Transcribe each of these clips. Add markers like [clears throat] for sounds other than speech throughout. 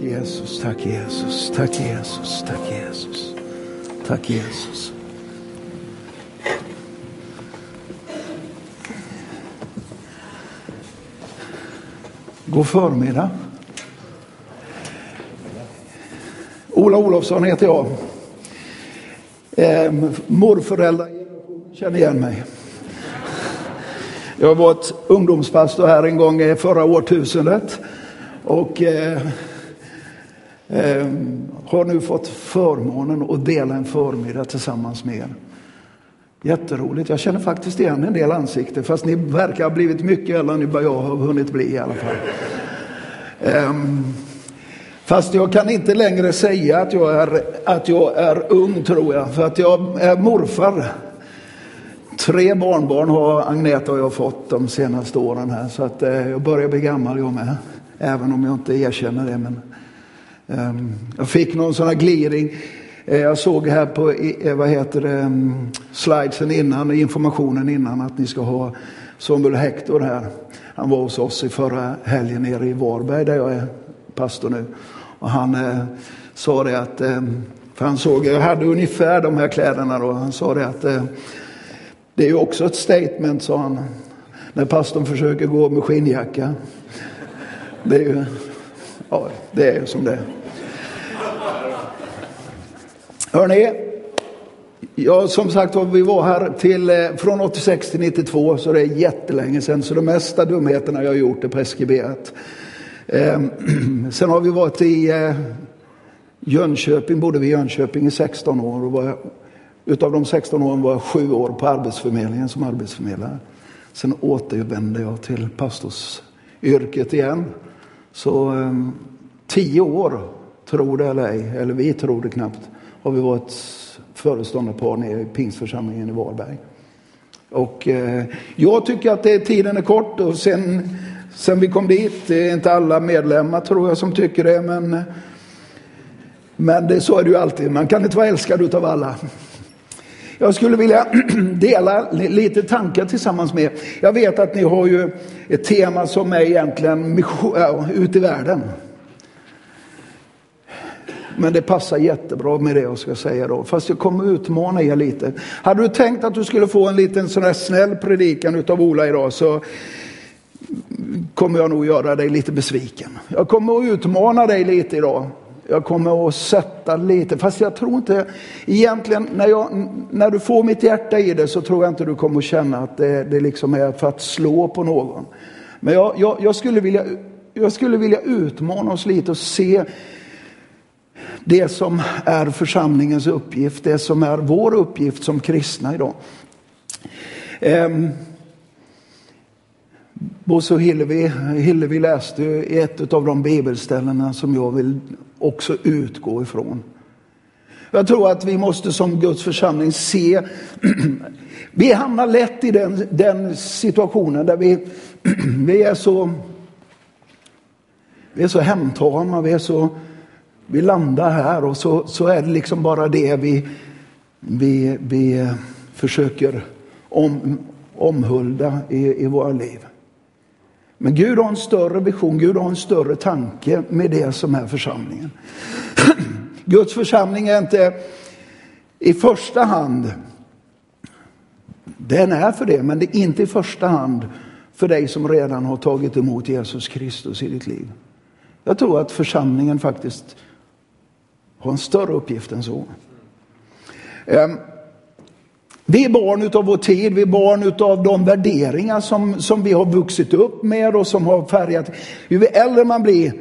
Jesus, tack Jesus, tack Jesus, tack Jesus, tack Jesus. God förmiddag. Ola Olofsson heter jag. Eh, morföräldrar känner igen mig. Jag har varit ungdomspastor här en gång i förra årtusendet. Och eh, eh, har nu fått förmånen att dela en förmiddag tillsammans med er. Jätteroligt. Jag känner faktiskt igen en del ansikten fast ni verkar ha blivit mycket äldre än vad jag har hunnit bli i alla fall. Um, fast jag kan inte längre säga att jag, är, att jag är ung tror jag, för att jag är morfar. Tre barnbarn har Agneta och jag fått de senaste åren här så att eh, jag börjar bli gammal jag med. Även om jag inte erkänner det. Men, Ehm, jag fick någon sån här gliring. Eh, jag såg här på eh, vad heter det, ehm, slidesen innan, informationen innan att ni ska ha Samuel Hector här. Han var hos oss i förra helgen nere i Varberg där jag är pastor nu. Och han eh, sa det att, eh, för han såg, jag hade ungefär de här kläderna då. Han sa det att eh, det är ju också ett statement, sa han. När pastorn försöker gå med skinnjacka. Det är ju, ja, det är ju som det är. Hörrni, ja, som sagt vi var här till, eh, från 86 till 92 så det är jättelänge sedan. Så de mesta dumheterna jag har gjort är preskriberat. Eh, [clears throat] sen har vi varit i eh, Jönköping, bodde vi i Jönköping i 16 år. Och var, utav de 16 åren var jag sju år på Arbetsförmedlingen som arbetsförmedlare. Sen återvände jag till pastorsyrket igen. Så eh, tio år, tror det eller ej, eller vi tror det knappt, har vi varit föreståndarpar nere i Pingstförsamlingen i Varberg. Och eh, jag tycker att det, tiden är kort och sen, sen vi kom dit, det är inte alla medlemmar tror jag som tycker det, men, men det, så är det ju alltid. Man kan inte vara älskad utav alla. Jag skulle vilja [clears throat] dela lite tankar tillsammans med er. Jag vet att ni har ju ett tema som är egentligen mission, ja, ut i världen. Men det passar jättebra med det jag ska säga då. Fast jag kommer utmana er lite. Hade du tänkt att du skulle få en liten sån här snäll predikan utav Ola idag så kommer jag nog göra dig lite besviken. Jag kommer att utmana dig lite idag. Jag kommer att sätta lite, fast jag tror inte, egentligen när, jag, när du får mitt hjärta i det så tror jag inte du kommer att känna att det, det liksom är för att slå på någon. Men jag, jag, jag, skulle vilja, jag skulle vilja utmana oss lite och se det som är församlingens uppgift, det som är vår uppgift som kristna idag. Um, Bosse och Hillevi, Hillevi läste ett av de bibelställena som jag vill också utgå ifrån. Jag tror att vi måste som Guds församling se, [clears throat] vi hamnar lätt i den, den situationen där vi, [clears throat] vi är så vi är så hemtama, vi är så vi landar här och så, så är det liksom bara det vi, vi, vi försöker om, omhulda i, i våra liv. Men Gud har en större vision, Gud har en större tanke med det som är församlingen. [clears throat] Guds församling är inte i första hand, den är för det, men det är inte i första hand för dig som redan har tagit emot Jesus Kristus i ditt liv. Jag tror att församlingen faktiskt har en större uppgift än så. Ehm, vi är barn utav vår tid, vi är barn utav de värderingar som, som vi har vuxit upp med och som har färgat. Ju äldre man blir,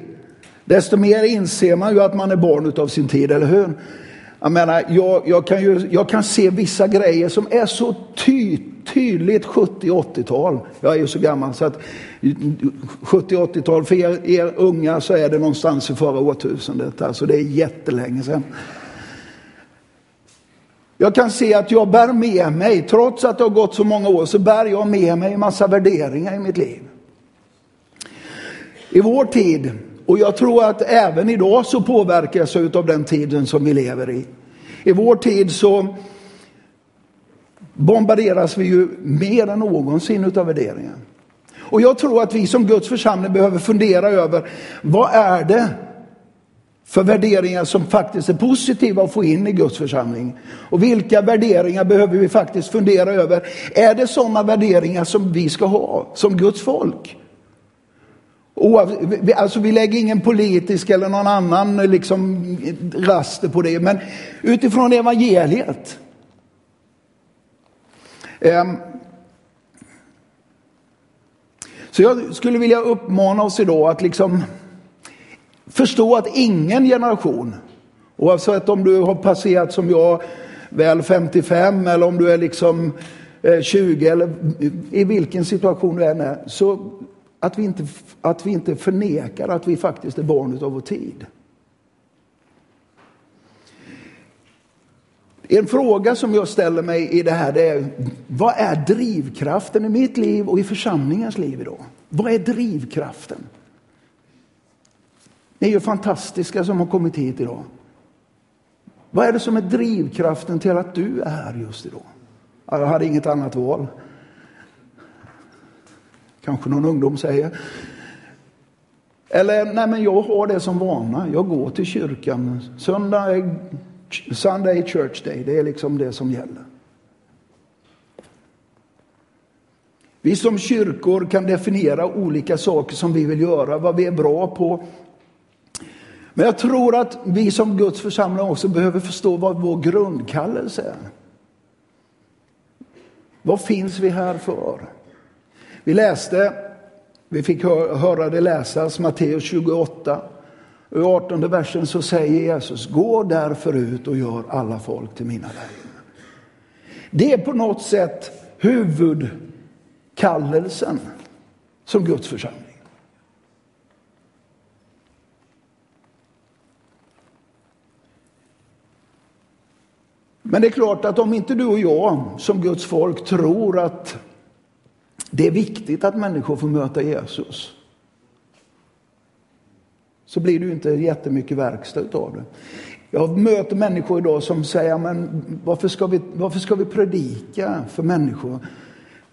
desto mer inser man ju att man är barn utav sin tid, eller hur? Jag menar, jag, jag, kan, ju, jag kan se vissa grejer som är så ty, tydligt 70-80-tal. Jag är ju så gammal så att 70-80-tal, för er, er, unga så är det någonstans i förra årtusendet. Alltså det är jättelänge sedan. Jag kan se att jag bär med mig, trots att det har gått så många år, så bär jag med mig en massa värderingar i mitt liv. I vår tid, och jag tror att även idag så påverkas jag av den tiden som vi lever i. I vår tid så bombarderas vi ju mer än någonsin av värderingar. Och jag tror att vi som Guds församling behöver fundera över vad är det för värderingar som faktiskt är positiva att få in i Guds församling? Och vilka värderingar behöver vi faktiskt fundera över? Är det sådana värderingar som vi ska ha som Guds folk? Alltså vi lägger ingen politisk eller någon annan liksom raster på det, men utifrån evangeliet. Ehm, så jag skulle vilja uppmana oss idag att liksom förstå att ingen generation, oavsett om du har passerat som jag, väl 55 eller om du är liksom eh, 20 eller i vilken situation du än är, så att vi inte, att vi inte förnekar att vi faktiskt är barn av vår tid. En fråga som jag ställer mig i det här det är, vad är drivkraften i mitt liv och i församlingens liv idag? Vad är drivkraften? Ni är ju fantastiska som har kommit hit idag. Vad är det som är drivkraften till att du är här just idag? Jag hade inget annat val. Kanske någon ungdom säger. Eller, nej men jag har det som vana. Jag går till kyrkan. Söndag är Sunday church day. Det är liksom det som gäller. Vi som kyrkor kan definiera olika saker som vi vill göra, vad vi är bra på. Men jag tror att vi som Guds församling också behöver förstå vad vår grundkallelse är. Vad finns vi här för? Vi läste, vi fick höra det läsas, Matteus 28. I 18 versen så säger Jesus, gå därför ut och gör alla folk till mina lärjungar. Det är på något sätt huvudkallelsen som Guds församling. Men det är klart att om inte du och jag som Guds folk tror att det är viktigt att människor får möta Jesus. Så blir det ju inte jättemycket verkstad av det. Jag möter människor idag som säger, men varför ska, vi, varför ska vi predika för människor?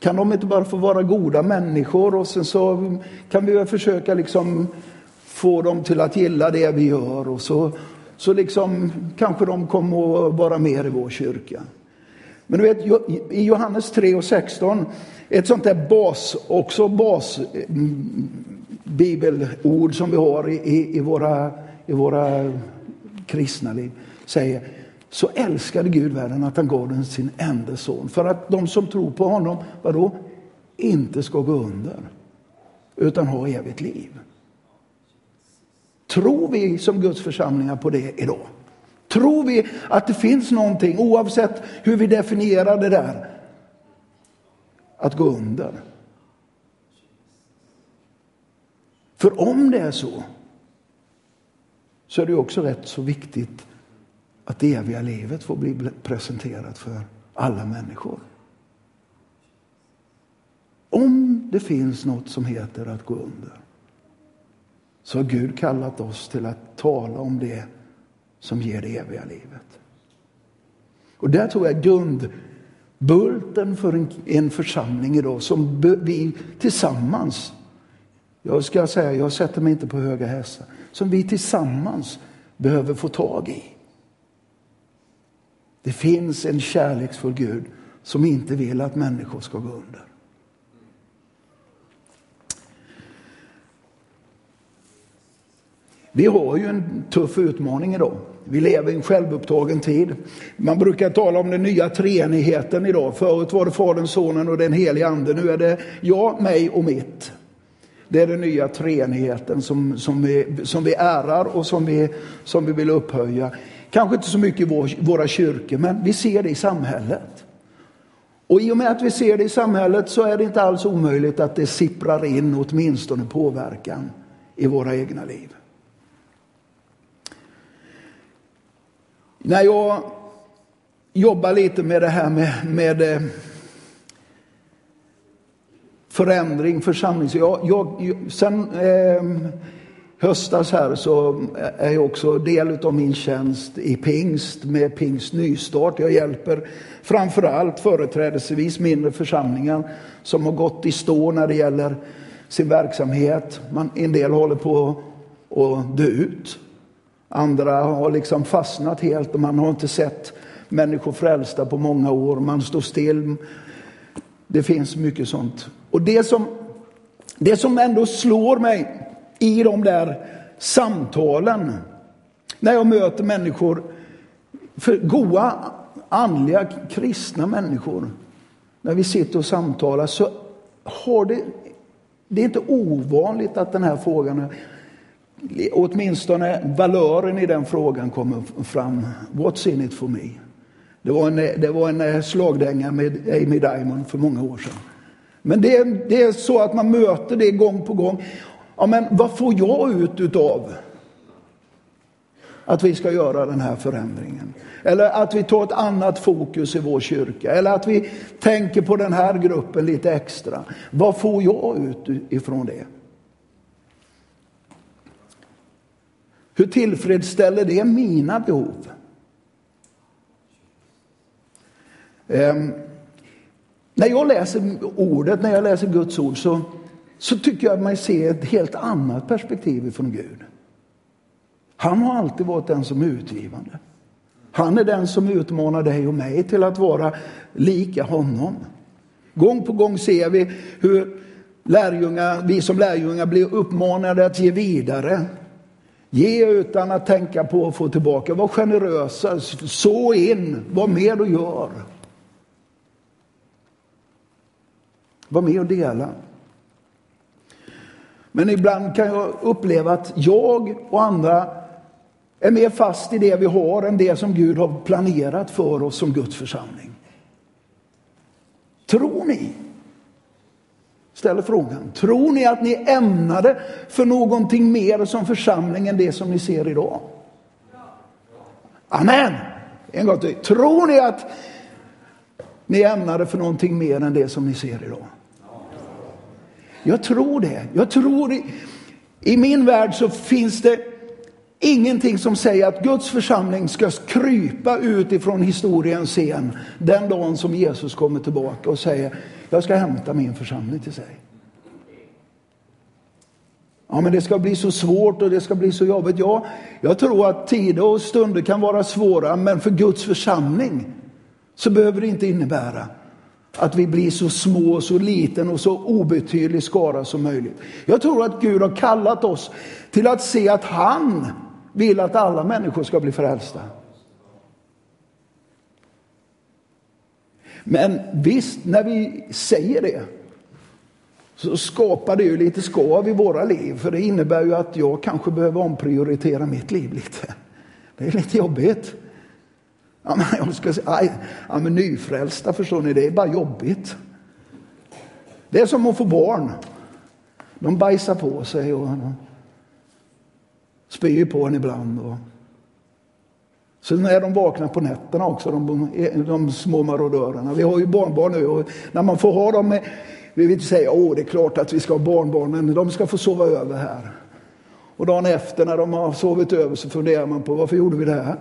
Kan de inte bara få vara goda människor och sen så kan vi väl försöka liksom få dem till att gilla det vi gör och så, så liksom kanske de kommer att vara mer i vår kyrka. Men du vet, i Johannes 3 och 16 ett sånt där bas, också bas mm, bibelord som vi har i, i, våra, i våra kristna liv säger så älskade Gud världen att han gav den sin enda son för att de som tror på honom, vadå? Inte ska gå under utan ha evigt liv. Tror vi som Guds församlingar på det idag? Tror vi att det finns någonting, oavsett hur vi definierar det där, att gå under. För om det är så, så är det också rätt så viktigt att det eviga livet får bli presenterat för alla människor. Om det finns något som heter att gå under så har Gud kallat oss till att tala om det som ger det eviga livet. Och där tror jag grundbulten för en, en församling idag som vi tillsammans, jag ska säga, jag sätter mig inte på höga hästar, som vi tillsammans behöver få tag i. Det finns en kärleksfull Gud som inte vill att människor ska gå under. Vi har ju en tuff utmaning idag. Vi lever i en självupptagen tid. Man brukar tala om den nya treenigheten idag. Förut var det Fadern, Sonen och den helige Ande. Nu är det jag, mig och mitt. Det är den nya treenigheten som, som, vi, som vi ärar och som vi, som vi vill upphöja. Kanske inte så mycket i vår, våra kyrkor, men vi ser det i samhället. Och i och med att vi ser det i samhället så är det inte alls omöjligt att det sipprar in åtminstone påverkan i våra egna liv. När jag jobbar lite med det här med, med eh, förändring, församling. Så jag, jag, sen eh, höstas här så är jag också del av min tjänst i pingst med pingst nystart. Jag hjälper framförallt företrädesvis mindre församlingar som har gått i stå när det gäller sin verksamhet. Man, en del håller på att dö ut. Andra har liksom fastnat helt och man har inte sett människor frälsta på många år. Man står still. Det finns mycket sånt. Och det som, det som ändå slår mig i de där samtalen, när jag möter människor, för goa, andliga, kristna människor, när vi sitter och samtalar så har det, det är inte ovanligt att den här frågan, åtminstone valören i den frågan kommer fram. What's in it for me? Det var en, det var en eh, slagdänga med Amy Diamond för många år sedan. Men det, det är så att man möter det gång på gång. Ja, men vad får jag ut utav att vi ska göra den här förändringen? Eller att vi tar ett annat fokus i vår kyrka. Eller att vi tänker på den här gruppen lite extra. Vad får jag ut ifrån det? Hur tillfredsställer det mina behov? Um, när jag läser ordet, när jag läser Guds ord så, så tycker jag mig se ett helt annat perspektiv från Gud. Han har alltid varit den som är utgivande. Han är den som utmanar dig och mig till att vara lika honom. Gång på gång ser vi hur lärjungar, vi som lärjungar blir uppmanade att ge vidare. Ge utan att tänka på att få tillbaka. Var generösa, så in, var med och gör. Var med och dela. Men ibland kan jag uppleva att jag och andra är mer fast i det vi har än det som Gud har planerat för oss som Guds församling. Tror ni? Ställer frågan. Tror ni att ni ämnade för någonting mer som församling än det som ni ser idag? Amen. En gång till. Tror ni att ni ämnade för någonting mer än det som ni ser idag? Jag tror det. Jag tror i, I min värld så finns det ingenting som säger att Guds församling ska krypa utifrån historiens scen den dagen som Jesus kommer tillbaka och säger jag ska hämta min församling till sig. Ja, men det ska bli så svårt och det ska bli så jobbigt. Ja, jag tror att tider och stunder kan vara svåra, men för Guds församling så behöver det inte innebära att vi blir så små, så liten och så obetydlig skara som möjligt. Jag tror att Gud har kallat oss till att se att han vill att alla människor ska bli frälsta. Men visst, när vi säger det så skapar det ju lite skav i våra liv. För det innebär ju att jag kanske behöver omprioritera mitt liv lite. Det är lite jobbigt. Ja, men jag ska säga, ja, men nyfrälsta, förstår ni, det är bara jobbigt. Det är som att få barn. De bajsar på sig och spyr på en ibland. Och... Sen är de vakna på nätterna också, de, de små marodörerna. Vi har ju barnbarn nu och när man får ha dem med, vi vill inte säga åh det är klart att vi ska ha barnbarnen, de ska få sova över här. Och dagen efter när de har sovit över så funderar man på varför gjorde vi det här?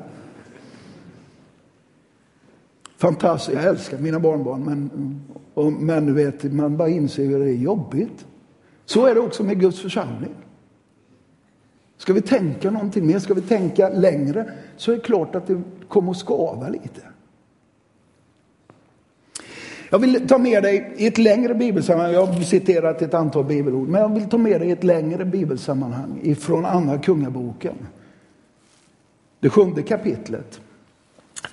Fantastiskt, jag älskar mina barnbarn men, och, men du vet, man bara inser hur det är jobbigt. Så är det också med Guds församling. Ska vi tänka någonting mer, ska vi tänka längre, så är det klart att det kommer att skava lite. Jag vill ta med dig i ett längre bibelsammanhang, jag har citerat ett antal bibelord, men jag vill ta med dig i ett längre bibelsammanhang ifrån Andra Kungaboken. Det sjunde kapitlet.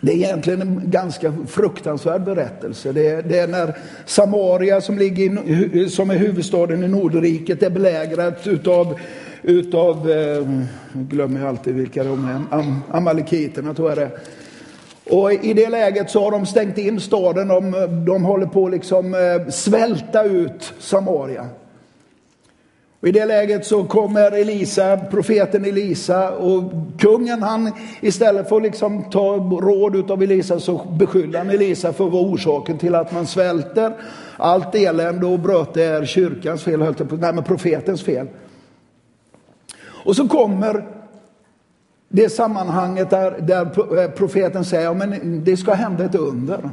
Det är egentligen en ganska fruktansvärd berättelse. Det är, det är när Samaria som, ligger i, som är huvudstaden i Nordriket är belägrat utav utav, eh, glömmer jag alltid vilka de är, Am amalekiterna tror jag det Och i det läget så har de stängt in staden, de, de håller på att liksom eh, svälta ut Samaria. Och I det läget så kommer Elisa, profeten Elisa och kungen han istället för att liksom ta råd av Elisa så beskyller han Elisa för att vara orsaken till att man svälter. Allt elände och bröte är kyrkans fel, nej men profetens fel. Och så kommer det sammanhanget där, där eh, profeten säger att det ska hända ett under.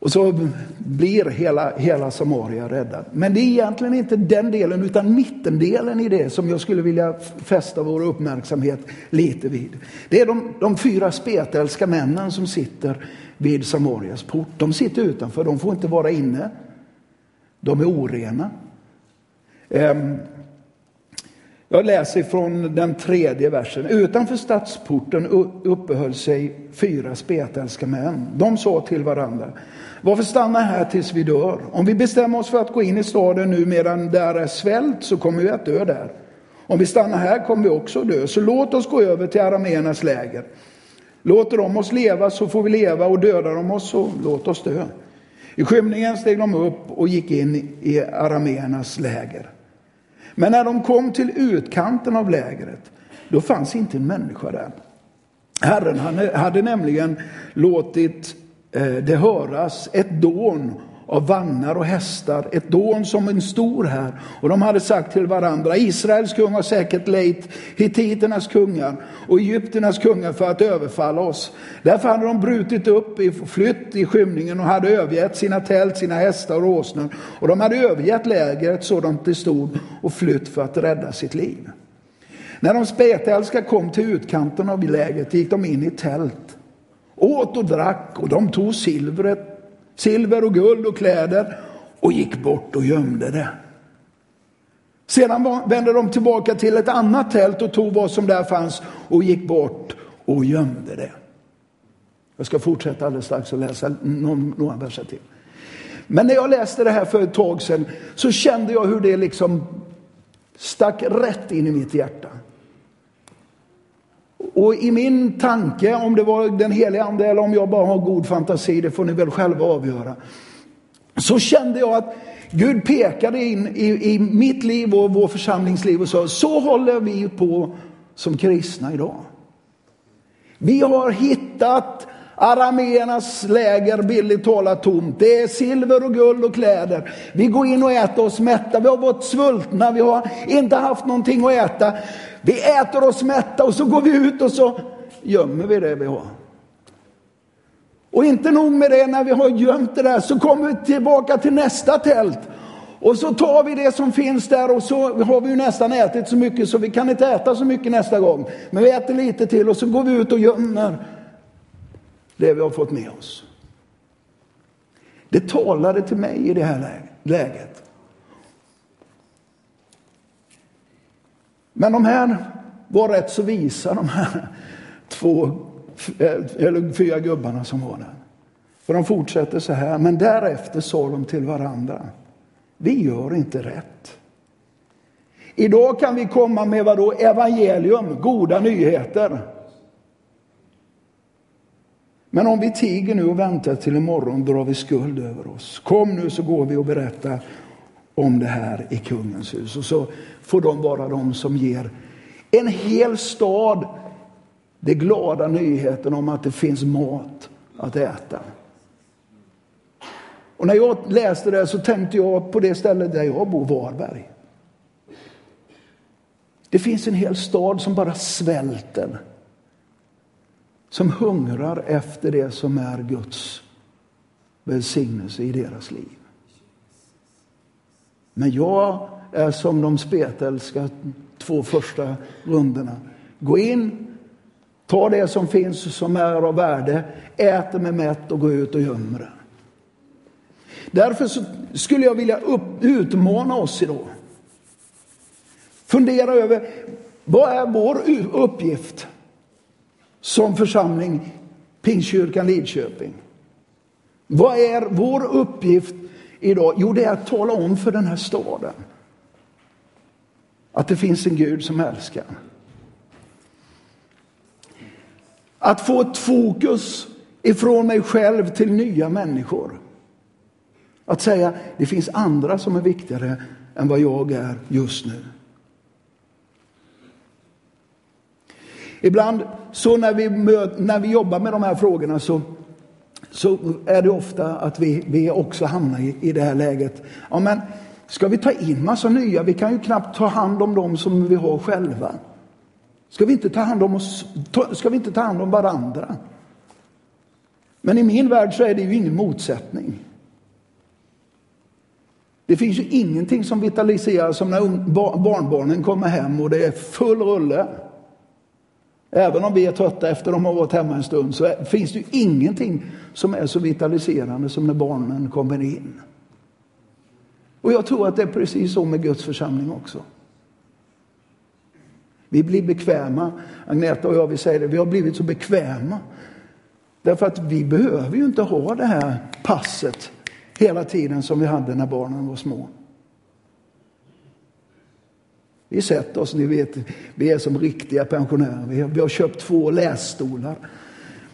Och så blir hela, hela Samaria räddad. Men det är egentligen inte den delen utan mittendelen i det som jag skulle vilja fästa vår uppmärksamhet lite vid. Det är de, de fyra spetälska männen som sitter vid Samarias port. De sitter utanför, de får inte vara inne. De är orena. Ehm, jag läser från den tredje versen. Utanför stadsporten uppehöll sig fyra spetälska män. De sa till varandra. Varför stanna här tills vi dör? Om vi bestämmer oss för att gå in i staden nu medan där är svält så kommer vi att dö där. Om vi stannar här kommer vi också dö. Så låt oss gå över till arameernas läger. Låter de oss leva så får vi leva och dödar de oss så låt oss dö. I skymningen steg de upp och gick in i arameernas läger. Men när de kom till utkanten av lägret, då fanns inte en människa där. Herren hade nämligen låtit eh, det höras ett dån av vagnar och hästar, ett dån som en stor här. Och de hade sagt till varandra, Israels kung har säkert lejt hittiternas kungar och egyptiernas kungar för att överfalla oss. Därför hade de brutit upp, i, flytt i skymningen och hade övergett sina tält, sina hästar och åsnor. Och de hade övergett lägret sådant det stod och flytt för att rädda sitt liv. När de spetälska kom till utkanten av lägret gick de in i tält, åt och drack och de tog silvret silver och guld och kläder och gick bort och gömde det. Sedan vände de tillbaka till ett annat tält och tog vad som där fanns och gick bort och gömde det. Jag ska fortsätta alldeles strax och läsa några verser till. Men när jag läste det här för ett tag sedan så kände jag hur det liksom stack rätt in i mitt hjärta. Och i min tanke, om det var den heliga ande eller om jag bara har god fantasi, det får ni väl själva avgöra. Så kände jag att Gud pekade in i, i mitt liv och vår församlingsliv och sa, så håller vi på som kristna idag. Vi har hittat arameernas läger, billigt talat, tomt. Det är silver och guld och kläder. Vi går in och äter oss mätta. Vi har varit svultna, vi har inte haft någonting att äta. Vi äter oss mätta och så går vi ut och så gömmer vi det vi har. Och inte nog med det, när vi har gömt det där så kommer vi tillbaka till nästa tält. Och så tar vi det som finns där och så har vi ju nästan ätit så mycket så vi kan inte äta så mycket nästa gång. Men vi äter lite till och så går vi ut och gömmer det vi har fått med oss. Det talade till mig i det här läget. Men de här var rätt så visa, de här två eh, eller fyra gubbarna som var där. För de fortsätter så här, men därefter sa de till varandra, vi gör inte rätt. Idag kan vi komma med vad då? Evangelium, goda nyheter. Men om vi tiger nu och väntar till imorgon drar vi skuld över oss. Kom nu så går vi och berättar om det här i kungens hus. Och så får de vara de som ger en hel stad det glada nyheten om att det finns mat att äta. Och när jag läste det så tänkte jag på det stället där jag bor, Varberg. Det finns en hel stad som bara svälter. Som hungrar efter det som är Guds välsignelse i deras liv. Men jag är som de spetälska två första rundorna. Gå in, ta det som finns som är av värde, äter med mätt och gå ut och gömmer det. Därför skulle jag vilja upp, utmana oss idag. Fundera över vad är vår uppgift som församling Pingstkyrkan Lidköping? Vad är vår uppgift idag? Jo, det är att tala om för den här staden att det finns en Gud som älskar. Att få ett fokus ifrån mig själv till nya människor. Att säga, det finns andra som är viktigare än vad jag är just nu. Ibland så när vi, möt, när vi jobbar med de här frågorna så, så är det ofta att vi, vi också hamnar i, i det här läget. Ja, men Ska vi ta in massa nya? Vi kan ju knappt ta hand om dem som vi har själva. Ska vi inte ta hand om oss? Ska vi inte ta hand om varandra? Men i min värld så är det ju ingen motsättning. Det finns ju ingenting som vitaliserar som när barnbarnen kommer hem och det är full rulle. Även om vi är trötta efter att de har varit hemma en stund så finns det ju ingenting som är så vitaliserande som när barnen kommer in. Och jag tror att det är precis så med Guds församling också. Vi blir bekväma. Agneta och jag, vi säger det, vi har blivit så bekväma. Därför att vi behöver ju inte ha det här passet hela tiden som vi hade när barnen var små. Vi sätter oss, ni vet, vi är som riktiga pensionärer. Vi har, vi har köpt två lässtolar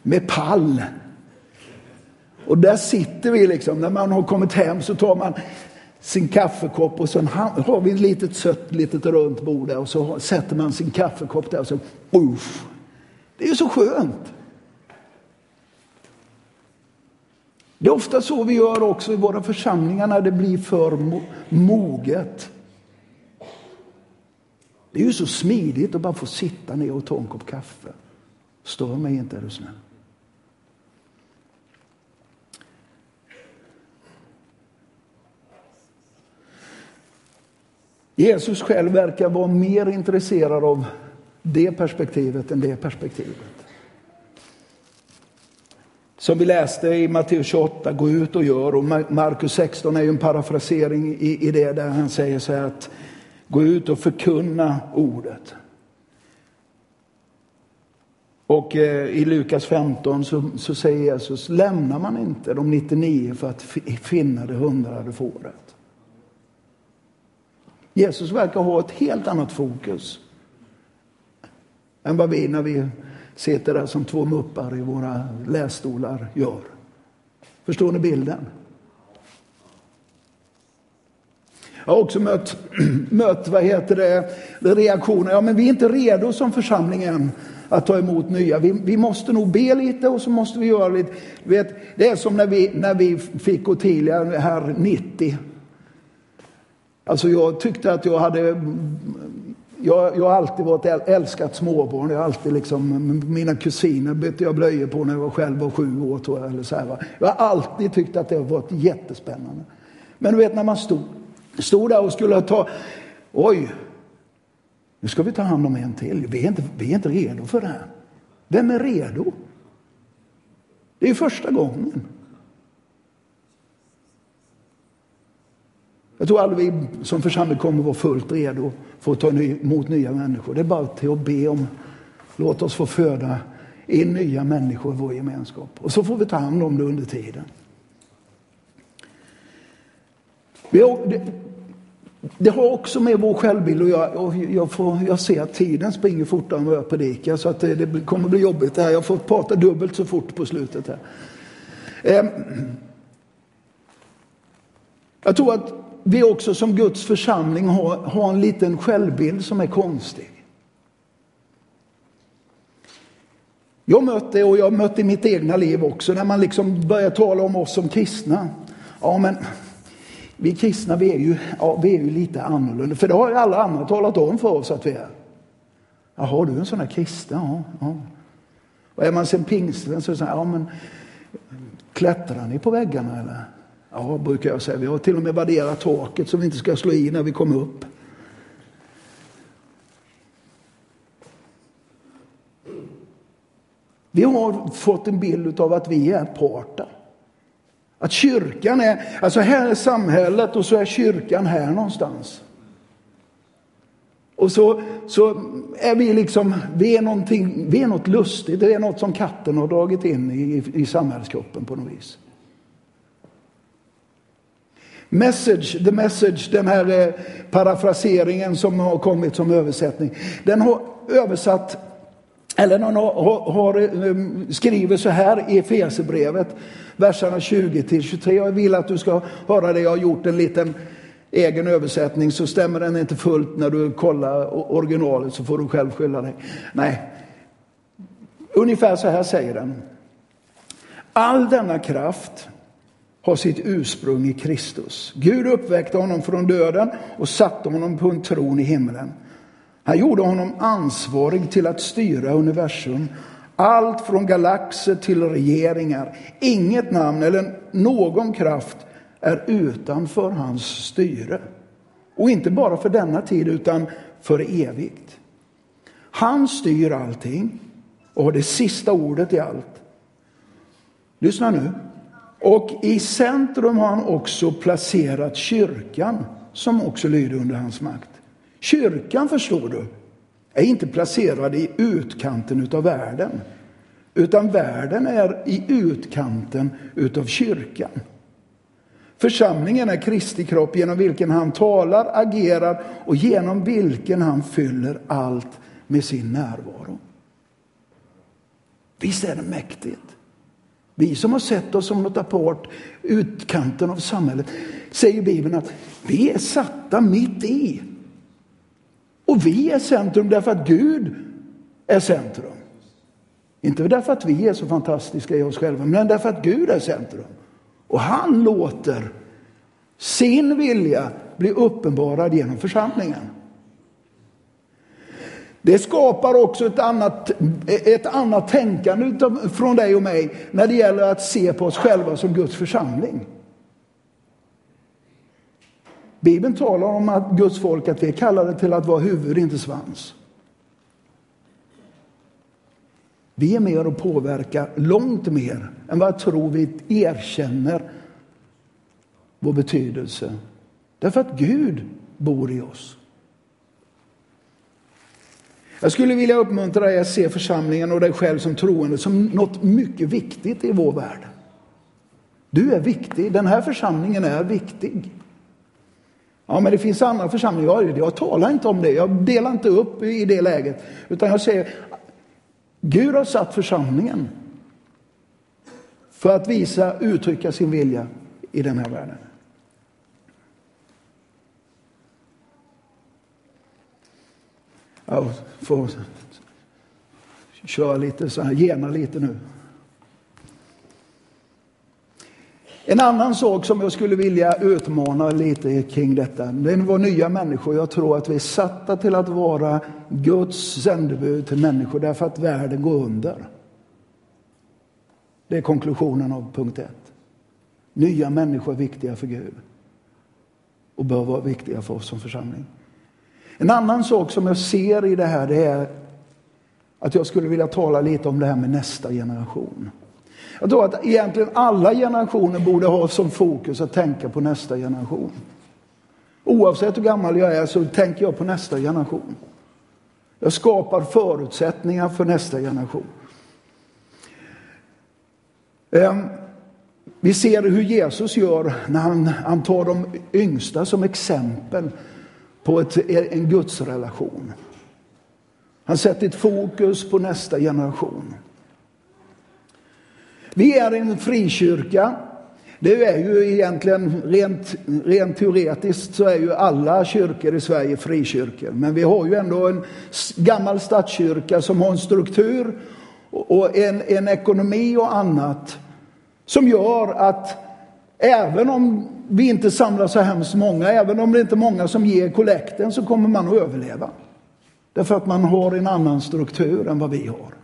med pall. Och där sitter vi liksom. När man har kommit hem så tar man sin kaffekopp och sen har vi ett litet sött litet runt bord där och så sätter man sin kaffekopp där och så uff. Det är ju så skönt. Det är ofta så vi gör också i våra församlingar när det blir för moget. Det är ju så smidigt att bara få sitta ner och ta en kopp kaffe. Stör mig inte är du snäll. Jesus själv verkar vara mer intresserad av det perspektivet än det perspektivet. Som vi läste i Matteus 28, gå ut och gör. Och Markus 16 är ju en parafrasering i, i det där han säger så här att gå ut och förkunna ordet. Och eh, i Lukas 15 så, så säger Jesus, lämnar man inte de 99 för att finna det hundrade fåret? Jesus verkar ha ett helt annat fokus än vad vi när vi sitter där som två muppar i våra lässtolar gör. Förstår ni bilden? Jag har också mött, [clears throat] mött vad heter det, reaktioner. Ja, men vi är inte redo som församling än att ta emot nya. Vi, vi måste nog be lite och så måste vi göra lite. Vet, det är som när vi, när vi fick Ottilia här 90. Alltså jag tyckte att jag hade jag, jag har alltid varit älskat småbarn. Jag har alltid liksom, mina kusiner bytte jag blöjor på när jag själv var sju år. Tror jag, eller så här, va? jag har alltid tyckt att det har varit jättespännande. Men du vet när man stod, stod där och skulle ta, oj, nu ska vi ta hand om en till. Vi är inte, vi är inte redo för det här. Vem är redo? Det är första gången. Jag tror aldrig vi som församling kommer vara fullt redo för att ta emot nya människor. Det är bara till att be om, låt oss få föda in nya människor i vår gemenskap. Och så får vi ta hand om det under tiden. Det, det har också med vår självbild att göra. Och jag, får, jag ser att tiden springer fortare än vad jag predikar så att det, det kommer bli jobbigt det här. Jag får prata dubbelt så fort på slutet här. Ehm. Jag tror att vi också som Guds församling har, har en liten självbild som är konstig. Jag mötte, och jag mötte i mitt egna liv också, när man liksom börjar tala om oss som kristna. Ja, men vi kristna, vi är ju, ja, vi är ju lite annorlunda. För det har ju alla andra talat om för oss att vi är. Jaha, du är en sån där kristen? Ja. ja. Och är man sen pingstvän så säger ja men klättrar ni på väggarna eller? Ja, brukar jag säga. Vi har till och med värderat taket så vi inte ska slå i när vi kommer upp. Vi har fått en bild av att vi är parta. Att kyrkan är, alltså här är samhället och så är kyrkan här någonstans. Och så, så är vi liksom, vi är, någonting, vi är något lustigt, det är något som katten har dragit in i, i samhällskroppen på något vis. Message, the message, den här eh, parafraseringen som har kommit som översättning. Den har översatt, eller någon har, har, ehm, skriver så här i Efesierbrevet, verserna 20 till 23. Jag vill att du ska höra det. Jag har gjort en liten egen översättning så stämmer den inte fullt när du kollar originalet så får du själv skylla dig. Nej, ungefär så här säger den. All denna kraft har sitt ursprung i Kristus. Gud uppväckte honom från döden och satte honom på en tron i himlen. Han gjorde honom ansvarig till att styra universum, Allt från galaxer till regeringar. Inget namn eller någon kraft är utanför hans styre. Och inte bara för denna tid utan för evigt. Han styr allting och har det sista ordet i allt. Lyssna nu. Och i centrum har han också placerat kyrkan som också lyder under hans makt. Kyrkan, förstår du, är inte placerad i utkanten utav världen. Utan världen är i utkanten utav kyrkan. Församlingen är Kristi kropp genom vilken han talar, agerar och genom vilken han fyller allt med sin närvaro. Visst är det mäktigt? Vi som har sett oss som något apart, utkanten av samhället, säger Bibeln att vi är satta mitt i. Och vi är centrum därför att Gud är centrum. Inte därför att vi är så fantastiska i oss själva, men därför att Gud är centrum. Och han låter sin vilja bli uppenbarad genom församlingen. Det skapar också ett annat, ett annat tänkande från dig och mig när det gäller att se på oss själva som Guds församling. Bibeln talar om att Guds folk att vi är kallade till att vara huvud, inte svans. Vi är med och påverkar långt mer än vad jag tror vi erkänner vår betydelse. Därför att Gud bor i oss. Jag skulle vilja uppmuntra dig att se församlingen och dig själv som troende som något mycket viktigt i vår värld. Du är viktig. Den här församlingen är viktig. Ja, men det finns andra församlingar. Jag talar inte om det. Jag delar inte upp i det läget. Utan jag säger, Gud har satt församlingen för att visa, uttrycka sin vilja i den här världen. Jag får köra lite så här, gena lite nu. En annan sak som jag skulle vilja utmana lite kring detta, det är vår nya människor. Jag tror att vi är satta till att vara Guds sändebud till människor därför att världen går under. Det är konklusionen av punkt ett. Nya människor är viktiga för Gud och bör vara viktiga för oss som församling. En annan sak som jag ser i det här det är att jag skulle vilja tala lite om det här med nästa generation. Jag tror att egentligen alla generationer borde ha som fokus att tänka på nästa generation. Oavsett hur gammal jag är så tänker jag på nästa generation. Jag skapar förutsättningar för nästa generation. Ehm, vi ser hur Jesus gör när han, han tar de yngsta som exempel på ett, en gudsrelation. Han sätter ett fokus på nästa generation. Vi är en frikyrka. Det är ju egentligen rent, rent teoretiskt så är ju alla kyrkor i Sverige frikyrkor. Men vi har ju ändå en gammal statskyrka som har en struktur och en, en ekonomi och annat som gör att även om vi inte samlar så hemskt många, även om det inte är många som ger kollekten så kommer man att överleva. Därför att man har en annan struktur än vad vi har.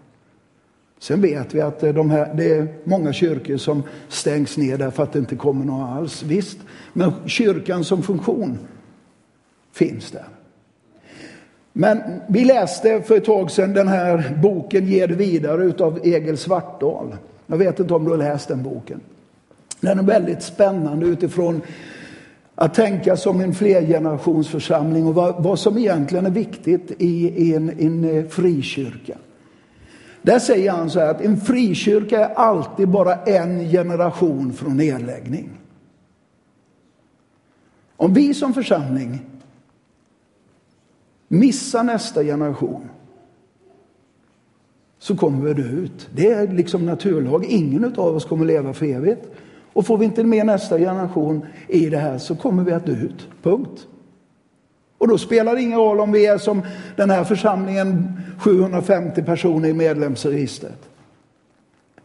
Sen vet vi att eh, de här, det är många kyrkor som stängs ner därför att det inte kommer några alls. Visst, men kyrkan som funktion finns där. Men vi läste för ett tag sedan den här boken Ge det vidare utav Egil Svartdal. Jag vet inte om du har läst den boken. Den är väldigt spännande utifrån att tänka som en flergenerationsförsamling och vad, vad som egentligen är viktigt i, en, en eh, frikyrka. Där säger han så här att en frikyrka är alltid bara en generation från nedläggning. Om vi som församling missar nästa generation så kommer vi dö ut. Det är liksom naturlag. Ingen av oss kommer leva för evigt. Och får vi inte med nästa generation i det här så kommer vi att dö ut. Punkt. Och då spelar det ingen roll om vi är som den här församlingen 750 personer i medlemsregistret.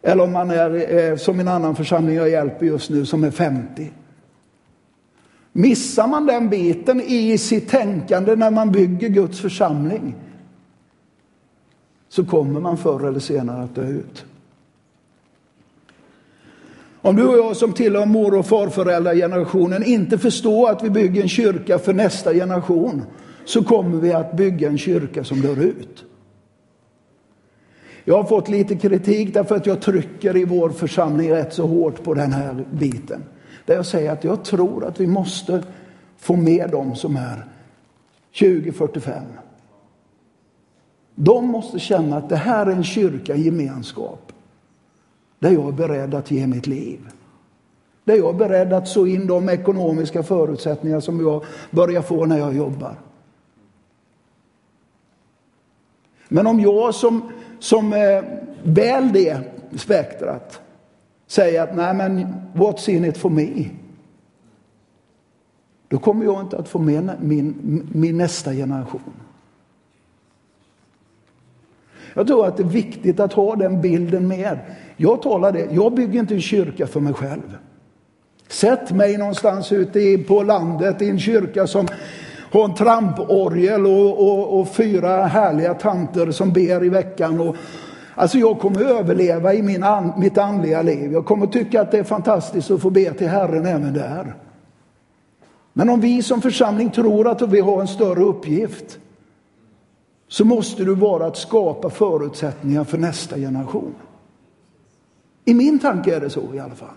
Eller om man är eh, som en annan församling jag hjälper just nu som är 50. Missar man den biten i sitt tänkande när man bygger Guds församling så kommer man förr eller senare att dö ut. Om du och jag som tillhör mor och farföräldragenerationen inte förstår att vi bygger en kyrka för nästa generation så kommer vi att bygga en kyrka som dör ut. Jag har fått lite kritik därför att jag trycker i vår församling rätt så hårt på den här biten. Där jag säger att jag tror att vi måste få med dem som är 2045. De måste känna att det här är en kyrka, en gemenskap. Där jag är beredd att ge mitt liv. Där jag är beredd att så in de ekonomiska förutsättningar som jag börjar få när jag jobbar. Men om jag som, som eh, väl det spektrat säger att nej men what's in it for me? Då kommer jag inte att få med min, min nästa generation. Jag tror att det är viktigt att ha den bilden med. Jag talar det, jag bygger inte en kyrka för mig själv. Sätt mig någonstans ute på landet i en kyrka som har en tramporgel och, och, och fyra härliga tanter som ber i veckan. Och, alltså jag kommer överleva i min an, mitt andliga liv. Jag kommer tycka att det är fantastiskt att få be till Herren även där. Men om vi som församling tror att vi har en större uppgift så måste det vara att skapa förutsättningar för nästa generation. I min tanke är det så i alla fall.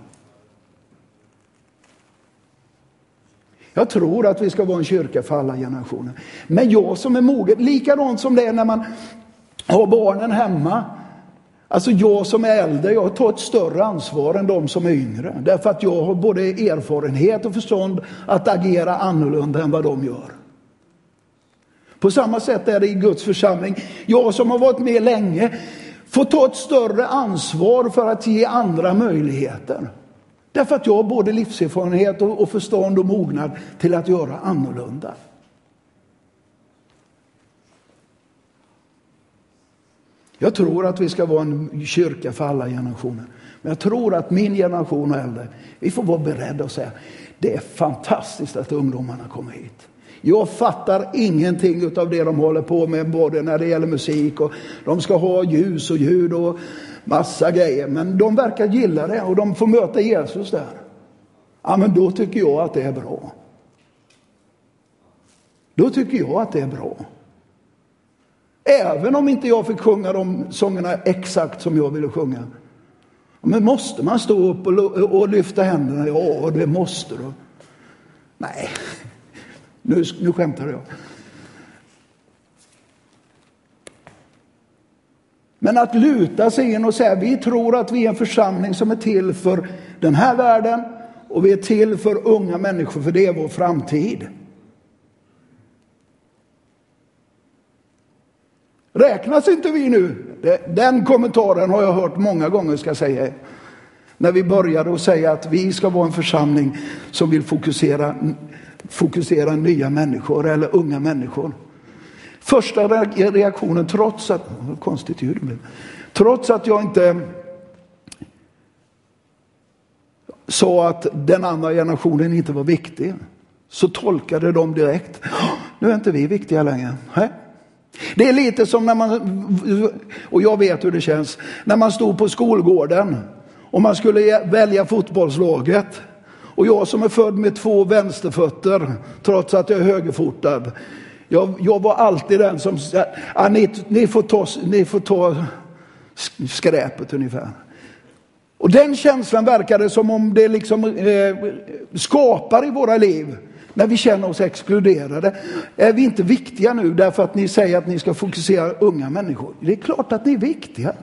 Jag tror att vi ska vara en kyrka för alla generationer. Men jag som är mogen, likadant som det är när man har barnen hemma. Alltså jag som är äldre, jag tar ett större ansvar än de som är yngre. Därför att jag har både erfarenhet och förstånd att agera annorlunda än vad de gör. På samma sätt är det i Guds församling. Jag som har varit med länge Få ta ett större ansvar för att ge andra möjligheter. Därför att jag har både livserfarenhet och förstånd och mognad till att göra annorlunda. Jag tror att vi ska vara en kyrka för alla generationer. Men jag tror att min generation och äldre, vi får vara beredda att säga det är fantastiskt att ungdomarna kommer hit. Jag fattar ingenting av det de håller på med, både när det gäller musik och de ska ha ljus och ljud och massa grejer. Men de verkar gilla det och de får möta Jesus där. Ja, men då tycker jag att det är bra. Då tycker jag att det är bra. Även om inte jag fick sjunga de sångerna exakt som jag ville sjunga. Men måste man stå upp och, lyfta händerna? Ja, det måste du. Nej, nu, nu skämtar jag. Men att luta sig in och säga vi tror att vi är en församling som är till för den här världen och vi är till för unga människor för det är vår framtid. Räknas inte vi nu? Den kommentaren har jag hört många gånger ska jag säga. När vi började att säga att vi ska vara en församling som vill fokusera, fokusera nya människor eller unga människor. Första reaktionen, trots att, konstigt ljud blev, trots att jag inte sa att den andra generationen inte var viktig, så tolkade de direkt, nu är inte vi viktiga längre. Det är lite som när man, och jag vet hur det känns, när man stod på skolgården och man skulle välja fotbollslaget. Och jag som är född med två vänsterfötter, trots att jag är högerfotad, jag, jag var alltid den som sa, ah, ni, ni, får ta, ni får ta skräpet ungefär. Och den känslan verkade som om det liksom eh, skapar i våra liv när vi känner oss exkluderade. Är vi inte viktiga nu därför att ni säger att ni ska fokusera unga människor? Det är klart att ni är viktiga.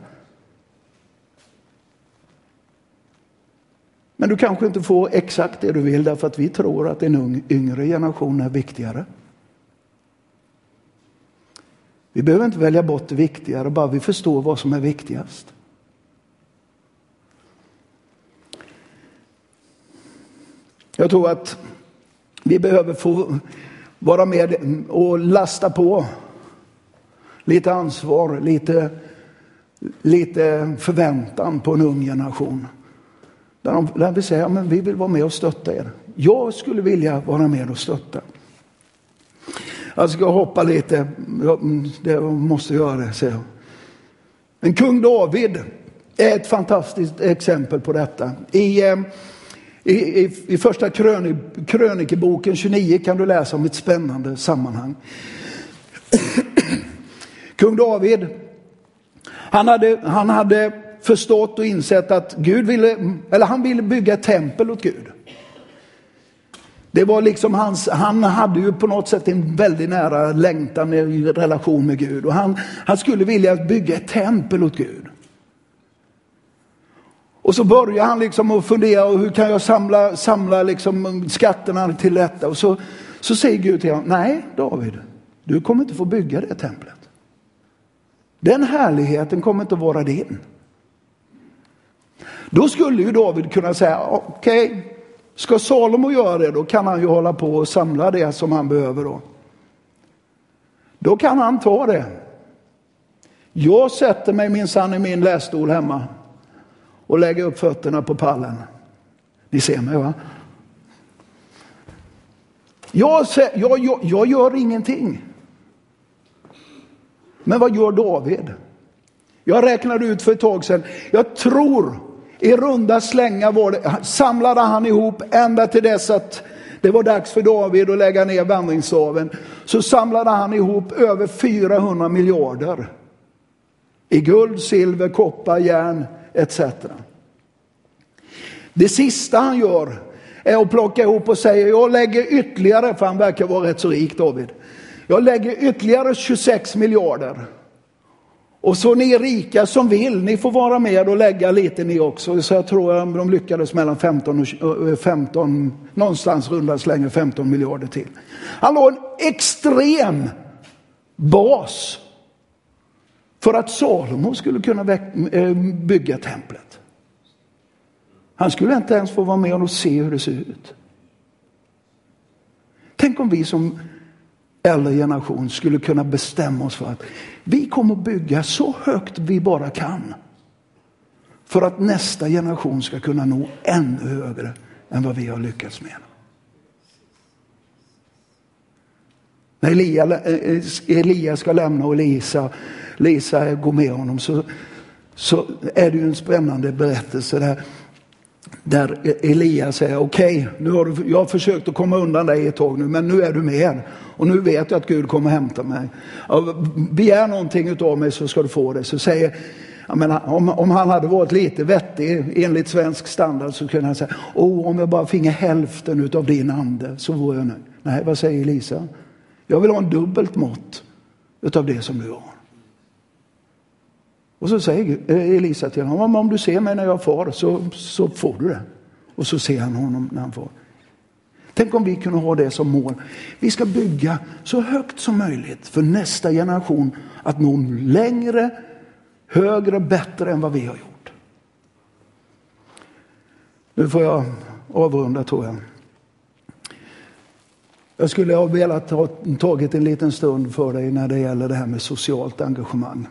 Men du kanske inte får exakt det du vill därför att vi tror att en yngre generation är viktigare. Vi behöver inte välja bort det viktigare, bara vi förstår vad som är viktigast. Jag tror att vi behöver få vara med och lasta på lite ansvar, lite, lite förväntan på en ung generation. Där, de, där vi säger att vi vill vara med och stötta er. Jag skulle vilja vara med och stötta. Jag ska hoppa lite. Mm, jag måste göra det, säger jag. Men kung David är ett fantastiskt exempel på detta. I, eh, i, i, i första krönik, krönikeboken 29 kan du läsa om ett spännande sammanhang. [clears throat] Kung David, han hade, han hade förstått och insett att Gud ville, eller han ville bygga ett tempel åt Gud. Det var liksom hans, han hade ju på något sätt en väldigt nära längtan i relation med Gud och han, han skulle vilja bygga ett tempel åt Gud. Och så börjar han liksom att fundera, hur kan jag samla, samla liksom skatterna till detta? Och så, så säger Gud till honom, nej David, du kommer inte få bygga det templet. Den härligheten kommer inte att vara din. Då skulle ju David kunna säga, okej, okay, ska Salomo göra det, då kan han ju hålla på och samla det som han behöver då. Då kan han ta det. Jag sätter mig minsann i min lässtol hemma och lägger upp fötterna på pallen. Ni ser mig va? Jag, jag, jag, jag gör ingenting. Men vad gör David? Jag räknade ut för ett tag sedan. Jag tror i runda slängar var det, samlade han ihop ända till dess att det var dags för David att lägga ner vandringsstaven. Så samlade han ihop över 400 miljarder. I guld, silver, koppar, järn etc. Det sista han gör är att plocka ihop och säga jag lägger ytterligare, för han verkar vara rätt så rik David. Jag lägger ytterligare 26 miljarder. Och så ni rika som vill, ni får vara med och lägga lite ni också. Så jag tror att de lyckades mellan 15 och 15, eh, någonstans runda slängar 15 miljarder till. Han la en extrem bas för att Salomo skulle kunna eh, bygga templet. Han skulle inte ens få vara med och se hur det ser ut. Tänk om vi som äldre generation skulle kunna bestämma oss för att vi kommer bygga så högt vi bara kan. För att nästa generation ska kunna nå ännu högre än vad vi har lyckats med. När Elia, eh, eh, Elia ska lämna och Lisa, Lisa går med honom så, så är det ju en spännande berättelse där, där Elia säger okej, okay, nu har du, jag har försökt att komma undan dig ett tag nu men nu är du med. Och nu vet jag att Gud kommer hämta mig. Begär någonting av mig så ska du få det. Så säger, menar, om, om han hade varit lite vettig enligt svensk standard så kunde han säga, oh, om jag bara finge hälften av din ande så vore jag nöjd. Nej, vad säger Elisa? Jag vill ha en dubbelt mått utav det som du har. Och så säger eh, Elisa till honom, om du ser mig när jag far så, så får du det. Och så ser han honom när han far. Tänk om vi kunde ha det som mål. Vi ska bygga så högt som möjligt för nästa generation att nå längre, högre, bättre än vad vi har gjort. Nu får jag avrunda tror jag. Jag skulle ha velat ha tagit en liten stund för dig när det gäller det här med socialt engagemang.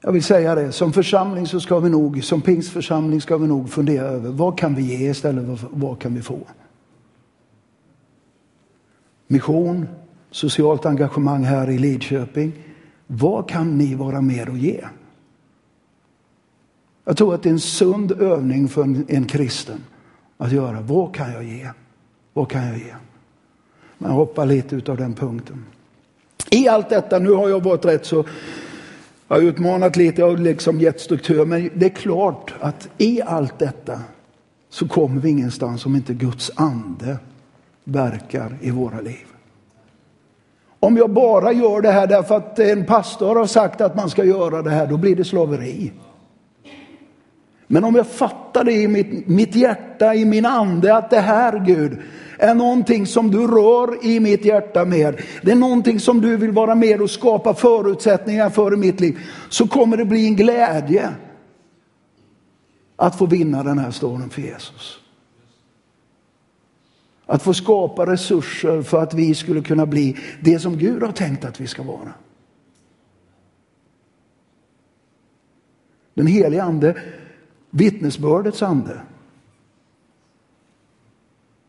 Jag vill säga det, som församling så ska vi nog, som pingstförsamling ska vi nog fundera över vad kan vi ge istället för vad kan vi få? mission, socialt engagemang här i Lidköping. Vad kan ni vara med och ge? Jag tror att det är en sund övning för en, en kristen att göra. Vad kan jag ge? Vad kan jag ge? Man hoppar lite utav den punkten. I allt detta, nu har jag varit rätt så, jag har utmanat lite och liksom gett struktur, men det är klart att i allt detta så kommer vi ingenstans om inte Guds ande verkar i våra liv. Om jag bara gör det här därför att en pastor har sagt att man ska göra det här, då blir det slaveri. Men om jag fattar det i mitt, mitt hjärta, i min ande, att det här Gud är någonting som du rör i mitt hjärta med. Det är någonting som du vill vara med och skapa förutsättningar för i mitt liv. Så kommer det bli en glädje att få vinna den här stormen för Jesus. Att få skapa resurser för att vi skulle kunna bli det som Gud har tänkt att vi ska vara. Den heliga ande, vittnesbördets ande.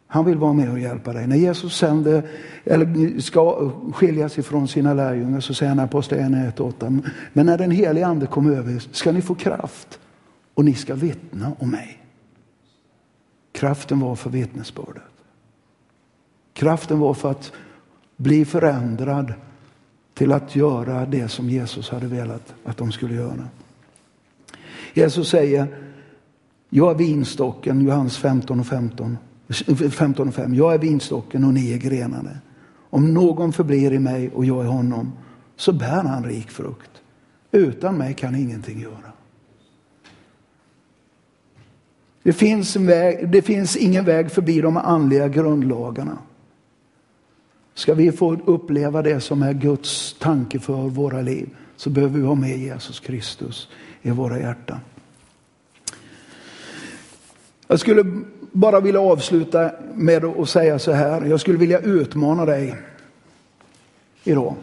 Han vill vara med och hjälpa dig. När Jesus sände, eller ska skiljas ifrån sina lärjungar så säger han i Apostlagärningarna 1.8. Men när den helige ande kommer över ska ni få kraft och ni ska vittna om mig. Kraften var för vittnesbördet. Kraften var för att bli förändrad till att göra det som Jesus hade velat att de skulle göra. Jesus säger, jag är vinstocken, Johannes 15 och 15. 15 och 5. Jag är vinstocken och ni är grenarna. Om någon förblir i mig och jag i honom så bär han rik frukt. Utan mig kan ingenting göra. Det finns, väg, det finns ingen väg förbi de andliga grundlagarna. Ska vi få uppleva det som är Guds tanke för våra liv så behöver vi ha med Jesus Kristus i våra hjärtan. Jag skulle bara vilja avsluta med att säga så här. Jag skulle vilja utmana dig idag.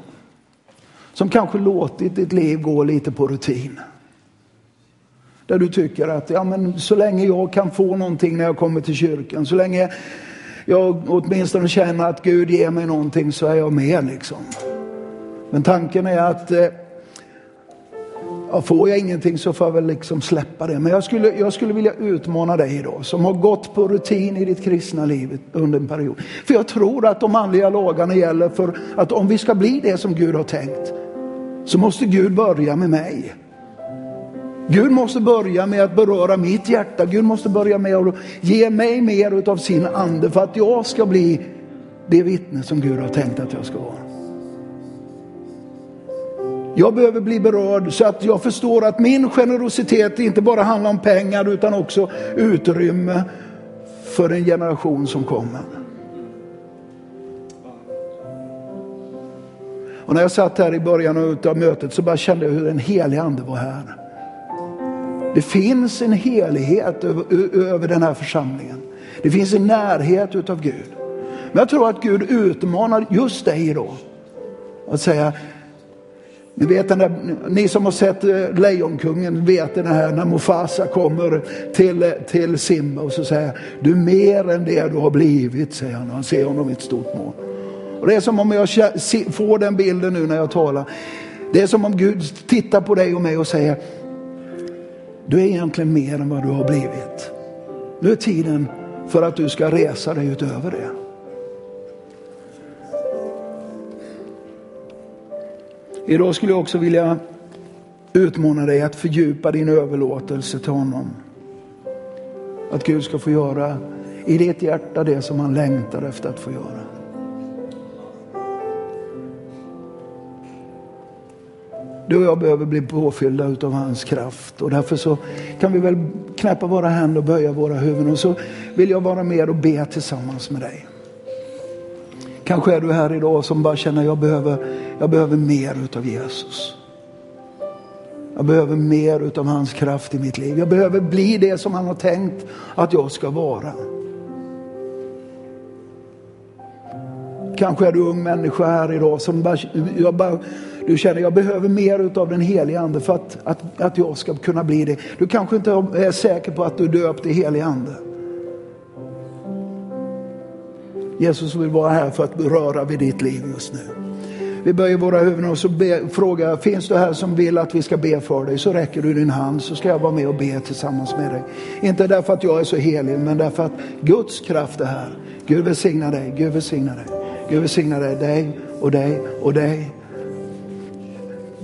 Som kanske låtit ditt liv gå lite på rutin. Där du tycker att ja, men så länge jag kan få någonting när jag kommer till kyrkan, så länge jag åtminstone känner att Gud ger mig någonting så är jag med liksom. Men tanken är att eh, ja, får jag ingenting så får jag väl liksom släppa det. Men jag skulle, jag skulle vilja utmana dig idag som har gått på rutin i ditt kristna liv under en period. För jag tror att de andliga lagarna gäller för att om vi ska bli det som Gud har tänkt så måste Gud börja med mig. Gud måste börja med att beröra mitt hjärta. Gud måste börja med att ge mig mer av sin ande för att jag ska bli det vittne som Gud har tänkt att jag ska vara. Jag behöver bli berörd så att jag förstår att min generositet inte bara handlar om pengar utan också utrymme för en generation som kommer. Och när jag satt här i början av mötet så bara kände jag hur en helig ande var här. Det finns en helighet över, över den här församlingen. Det finns en närhet utav Gud. Men jag tror att Gud utmanar just dig idag. Att säga, ni, vet den där, ni som har sett eh, Lejonkungen vet den här när Mufasa kommer till, eh, till Simba och så säger du är mer än det du har blivit, säger han. Han ser honom i ett stort mål. Och det är som om jag får den bilden nu när jag talar. Det är som om Gud tittar på dig och mig och säger du är egentligen mer än vad du har blivit. Nu är tiden för att du ska resa dig utöver det. Idag skulle jag också vilja utmana dig att fördjupa din överlåtelse till honom. Att Gud ska få göra i ditt hjärta det som han längtar efter att få göra. Du och jag behöver bli påfyllda av hans kraft och därför så kan vi väl knäppa våra händer och böja våra huvuden och så vill jag vara med och be tillsammans med dig. Kanske är du här idag som bara känner jag behöver, jag behöver mer utav Jesus. Jag behöver mer utav hans kraft i mitt liv. Jag behöver bli det som han har tänkt att jag ska vara. Kanske är du ung människa här idag som bara, jag bara du känner jag behöver mer utav den helige ande för att, att, att jag ska kunna bli det. Du kanske inte är säker på att du är döpt i helig ande. Jesus vill vara här för att röra vid ditt liv just nu. Vi böjer våra huvuden och så be, frågar finns du här som vill att vi ska be för dig? Så räcker du din hand så ska jag vara med och be tillsammans med dig. Inte därför att jag är så helig, men därför att Guds kraft är här. Gud välsigna dig, Gud välsigna dig. Gud välsigna dig, dig och dig och dig.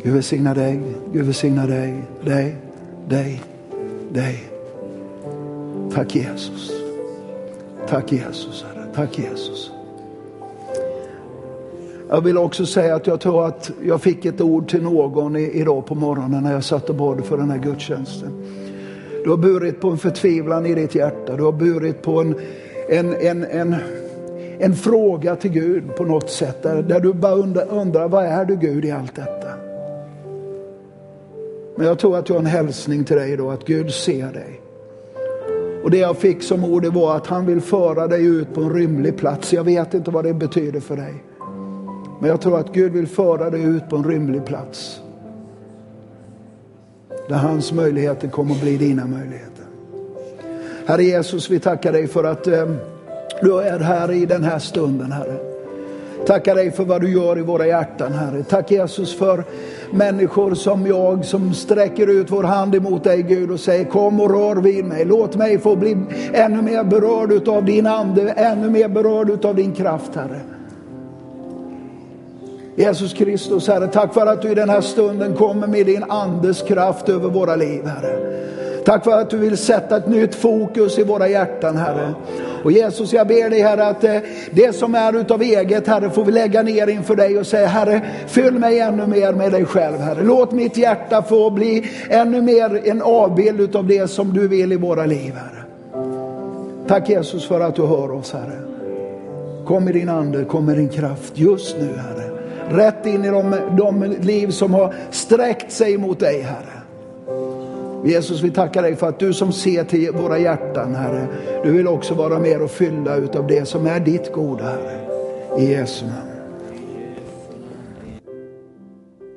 Gud välsigna dig, Gud välsigna dig, dig, dig, dig. Tack Jesus. Tack Jesus, Herre. Tack Jesus. Jag vill också säga att jag tror att jag fick ett ord till någon idag på morgonen när jag satt och bad för den här gudstjänsten. Du har burit på en förtvivlan i ditt hjärta. Du har burit på en, en, en, en, en fråga till Gud på något sätt. Där, där du bara undrar, undrar, vad är du Gud i allt detta? Men jag tror att jag har en hälsning till dig idag, att Gud ser dig. Och det jag fick som ord var att han vill föra dig ut på en rymlig plats. Jag vet inte vad det betyder för dig. Men jag tror att Gud vill föra dig ut på en rymlig plats. Där hans möjligheter kommer att bli dina möjligheter. Herre Jesus, vi tackar dig för att eh, du är här i den här stunden, Herre. Tackar dig för vad du gör i våra hjärtan, Herre. Tack Jesus för människor som jag som sträcker ut vår hand emot dig Gud och säger kom och rör vid mig. Låt mig få bli ännu mer berörd av din ande, ännu mer berörd av din kraft, Herre. Jesus Kristus, Herre, tack för att du i den här stunden kommer med din andes kraft över våra liv, Herre. Tack för att du vill sätta ett nytt fokus i våra hjärtan, Herre. Och Jesus, jag ber dig Herre att eh, det som är utav eget, Herre, får vi lägga ner inför dig och säga, Herre, fyll mig ännu mer med dig själv, Herre. Låt mitt hjärta få bli ännu mer en avbild utav det som du vill i våra liv, Herre. Tack Jesus för att du hör oss, Herre. Kom med din ande, kom med din kraft just nu, Herre. Rätt in i de, de liv som har sträckt sig mot dig, Herre. Jesus, vi tackar dig för att du som ser till våra hjärtan, Herre, du vill också vara med och fylla utav det som är ditt goda, Herre. I Jesu namn.